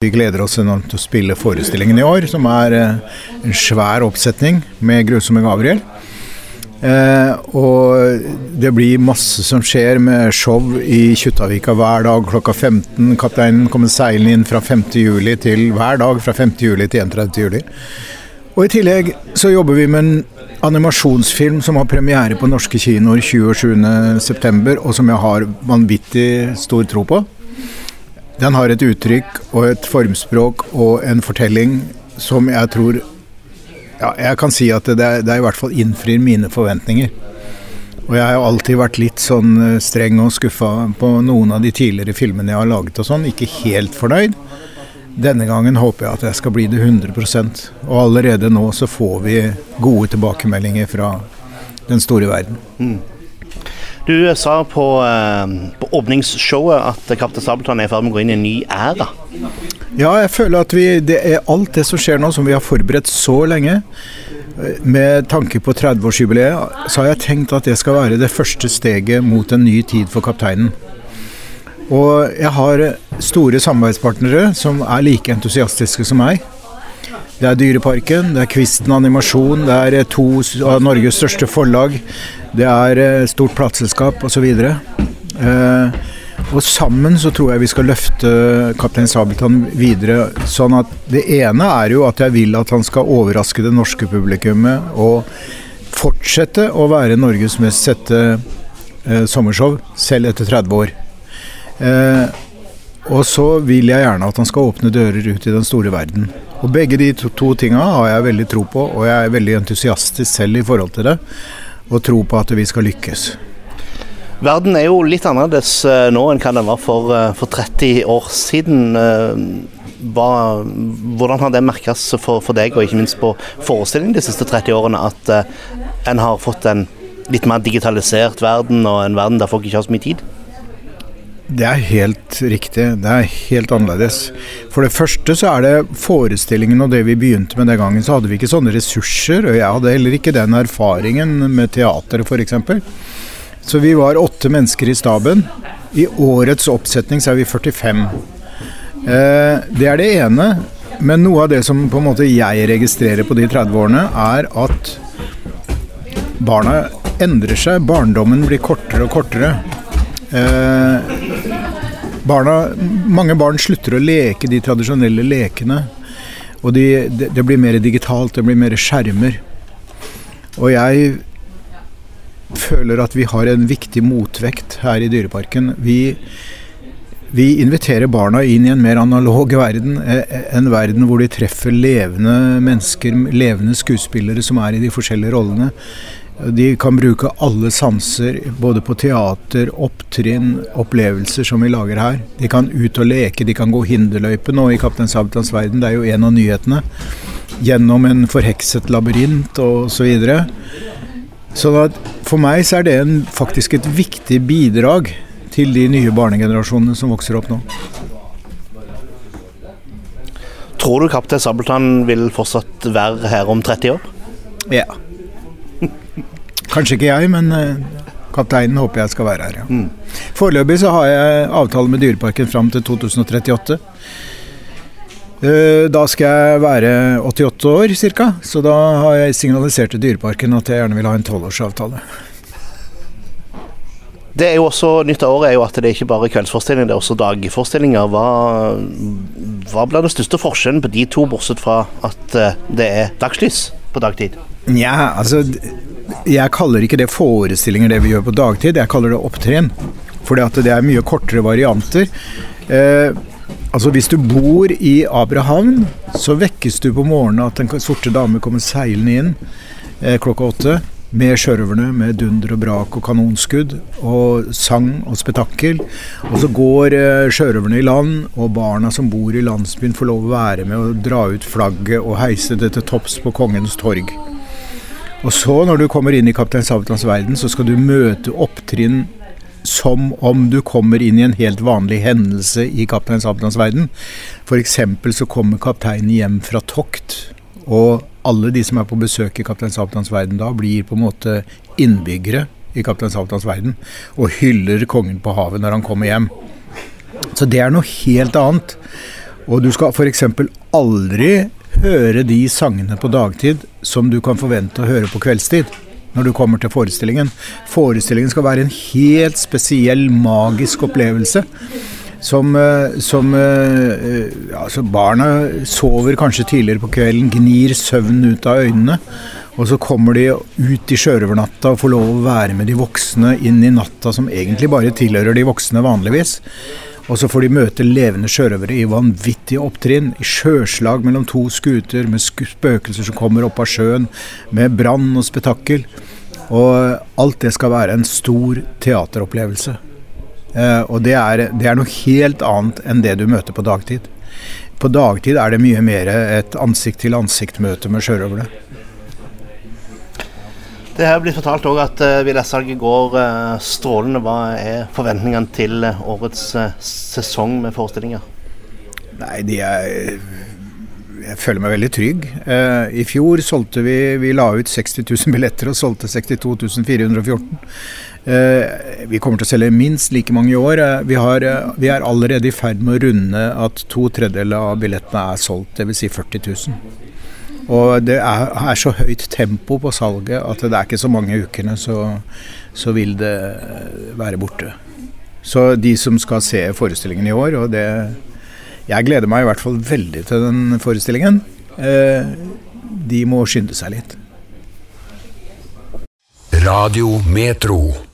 Vi gleder oss enormt til å spille forestillingen i år, som er eh, en svær oppsetning med 'Grusomme Gabriel'. Eh, og det blir masse som skjer med show i Kjuttaviga hver dag klokka 15. Kapteinen kommer seilende inn fra 5. juli til hver dag fra 5. juli til 31. juli. Og i tillegg så jobber vi med en animasjonsfilm som har premiere på norske kinoer 27.9., og som jeg har vanvittig stor tro på. Den har et uttrykk og et formspråk og en fortelling som jeg tror ja, Jeg kan si at det, det i hvert fall innfrir mine forventninger. Og jeg har jo alltid vært litt sånn eh, streng og skuffa på noen av de tidligere filmene jeg har laget og sånn. Ikke helt fornøyd. Denne gangen håper jeg at jeg skal bli det 100% Og allerede nå så får vi gode tilbakemeldinger fra den store verden. Mm. Du sa på, eh, på åpningsshowet at Kaptein Sabeltann er i ferd med å gå inn i en ny æra. Ja, jeg føler at vi, det er alt det som skjer nå, som vi har forberedt så lenge. Med tanke på 30-årsjubileet så har jeg tenkt at det skal være det første steget mot en ny tid for kapteinen. Og jeg har store samarbeidspartnere som er like entusiastiske som meg. Det er Dyreparken, det er Kvisten Animasjon, det er to av Norges største forlag. Det er eh, stort plateselskap osv. Eh, og sammen så tror jeg vi skal løfte Kaptein Sabeltann videre. Sånn at det ene er jo at jeg vil at han skal overraske det norske publikummet og fortsette å være Norges mest sette eh, sommershow, selv etter 30 år. Eh, og så vil jeg gjerne at han skal åpne dører ut i den store verden. Og begge de to, to tinga har jeg veldig tro på, og jeg er veldig entusiastisk selv i forhold til det og tro på at vi skal lykkes. Verden er jo litt annerledes eh, nå enn hva den var for, eh, for 30 år siden. Eh, hva, hvordan har det merkes for, for, deg, og ikke minst på forestillingen de siste 30 årene, at en har fått en litt mer digitalisert verden, og en verden der folk ikke har så mye tid? Det er helt riktig. Det er helt annerledes. For det første så er det forestillingen og det vi begynte med den gangen, så hadde vi ikke sånne ressurser. Og jeg hadde heller ikke den erfaringen med teateret f.eks. Så vi var åtte mennesker i staben. I årets oppsetning så er vi 45. Eh, det er det ene. Men noe av det som på en måte jeg registrerer på de 30 årene, er at barna endrer seg. Barndommen blir kortere og kortere. Eh, barna, mange barn slutter å leke de tradisjonelle lekene. Og de, det, det blir mer digitalt, det blir mer skjermer. Og jeg føler at vi har en viktig motvekt her i Dyreparken. Vi, vi inviterer barna inn i en mer analog verden. Eh, en verden hvor de treffer levende mennesker, levende skuespillere som er i de forskjellige rollene. De kan bruke alle sanser, både på teater, opptrinn, opplevelser som vi lager her. De kan ut og leke, de kan gå hinderløype nå i 'Kaptein Sabeltanns verden', det er jo en av nyhetene. Gjennom en forhekset labyrint osv. Så, videre. så at for meg så er det en, faktisk et viktig bidrag til de nye barnegenerasjonene som vokser opp nå. Tror du Kaptein Sabeltann vil fortsatt være her om 30 år? Ja. Kanskje ikke jeg, men eh, kapteinen håper jeg skal være her, ja. Mm. Foreløpig så har jeg avtale med Dyreparken fram til 2038. Eh, da skal jeg være 88 år ca., så da har jeg signalisert til Dyreparken at jeg gjerne vil ha en tolvårsavtale. Det er jo også, Nytt av året er jo at det er ikke bare kveldsforestillinger, det er også dagforestillinger. Hva, hva blir den største forskjellen på de to, bortsett fra at eh, det er dagslys på dagtid? Nja, altså jeg kaller ikke det forestillinger, det vi gjør på dagtid. Jeg kaller det opptrinn. Fordi at det er mye kortere varianter. Eh, altså Hvis du bor i Abrahavn, så vekkes du på morgenen at den sorte dame kommer seilende inn eh, klokka åtte. Med sjørøverne, med dunder og brak og kanonskudd og sang og spetakkel. Og så går eh, sjørøverne i land, og barna som bor i landsbyen får lov å være med og dra ut flagget og heise det til topps på Kongens torg. Og så, når du kommer inn i Kaptein Sabeltanns verden, så skal du møte opptrinn som om du kommer inn i en helt vanlig hendelse i Kaptein Sabeltanns verden. F.eks. så kommer kapteinen hjem fra tokt, og alle de som er på besøk i Kaptein Sabeltanns verden da, blir på en måte innbyggere i Kaptein Sabeltanns verden, og hyller kongen på havet når han kommer hjem. Så det er noe helt annet. Og du skal f.eks. aldri høre de sangene på dagtid som du kan forvente å høre på kveldstid. Når du kommer til forestillingen. Forestillingen skal være en helt spesiell, magisk opplevelse. Som, eh, som altså Barna sover kanskje tidligere på kvelden, gnir søvnen ut av øynene. Og så kommer de ut i sjørøvernatta og får lov å være med de voksne inn i natta som egentlig bare tilhører de voksne vanligvis. Og så får de møte levende sjørøvere i vanvittige opptrinn, i sjøslag mellom to skuter, med spøkelser som kommer opp av sjøen, med brann og spetakkel. Og alt det skal være en stor teateropplevelse. Eh, og det er, det er, noe helt annet enn det du møter på dagtid. På dagtid er det mye mer et ansikt-til-ansikt-møte med sjørøvere. Det har blitt fortalt òg at uh, billettsalget går uh, strålende. Hva er forventningene til uh, årets sesong med forestillinger? Nei, de er Jeg føler meg veldig trygg. I fjor solgte vi Vi la ut 60 000 billetter og solgte 62 414. Vi kommer til å selge minst like mange i år. Vi, har, vi er allerede i ferd med å runde at to tredjedeler av billettene er solgt, dvs. Si 40 000. Og det er, er, så høyt tempo på salget at det er ikke så mange ukene så, så vil det være borte. Så de som skal se forestillingen i år, og det Jeg gleder meg i hvert fall veldig til den forestillingen. Eh, de må skynde seg litt. Radio Metro.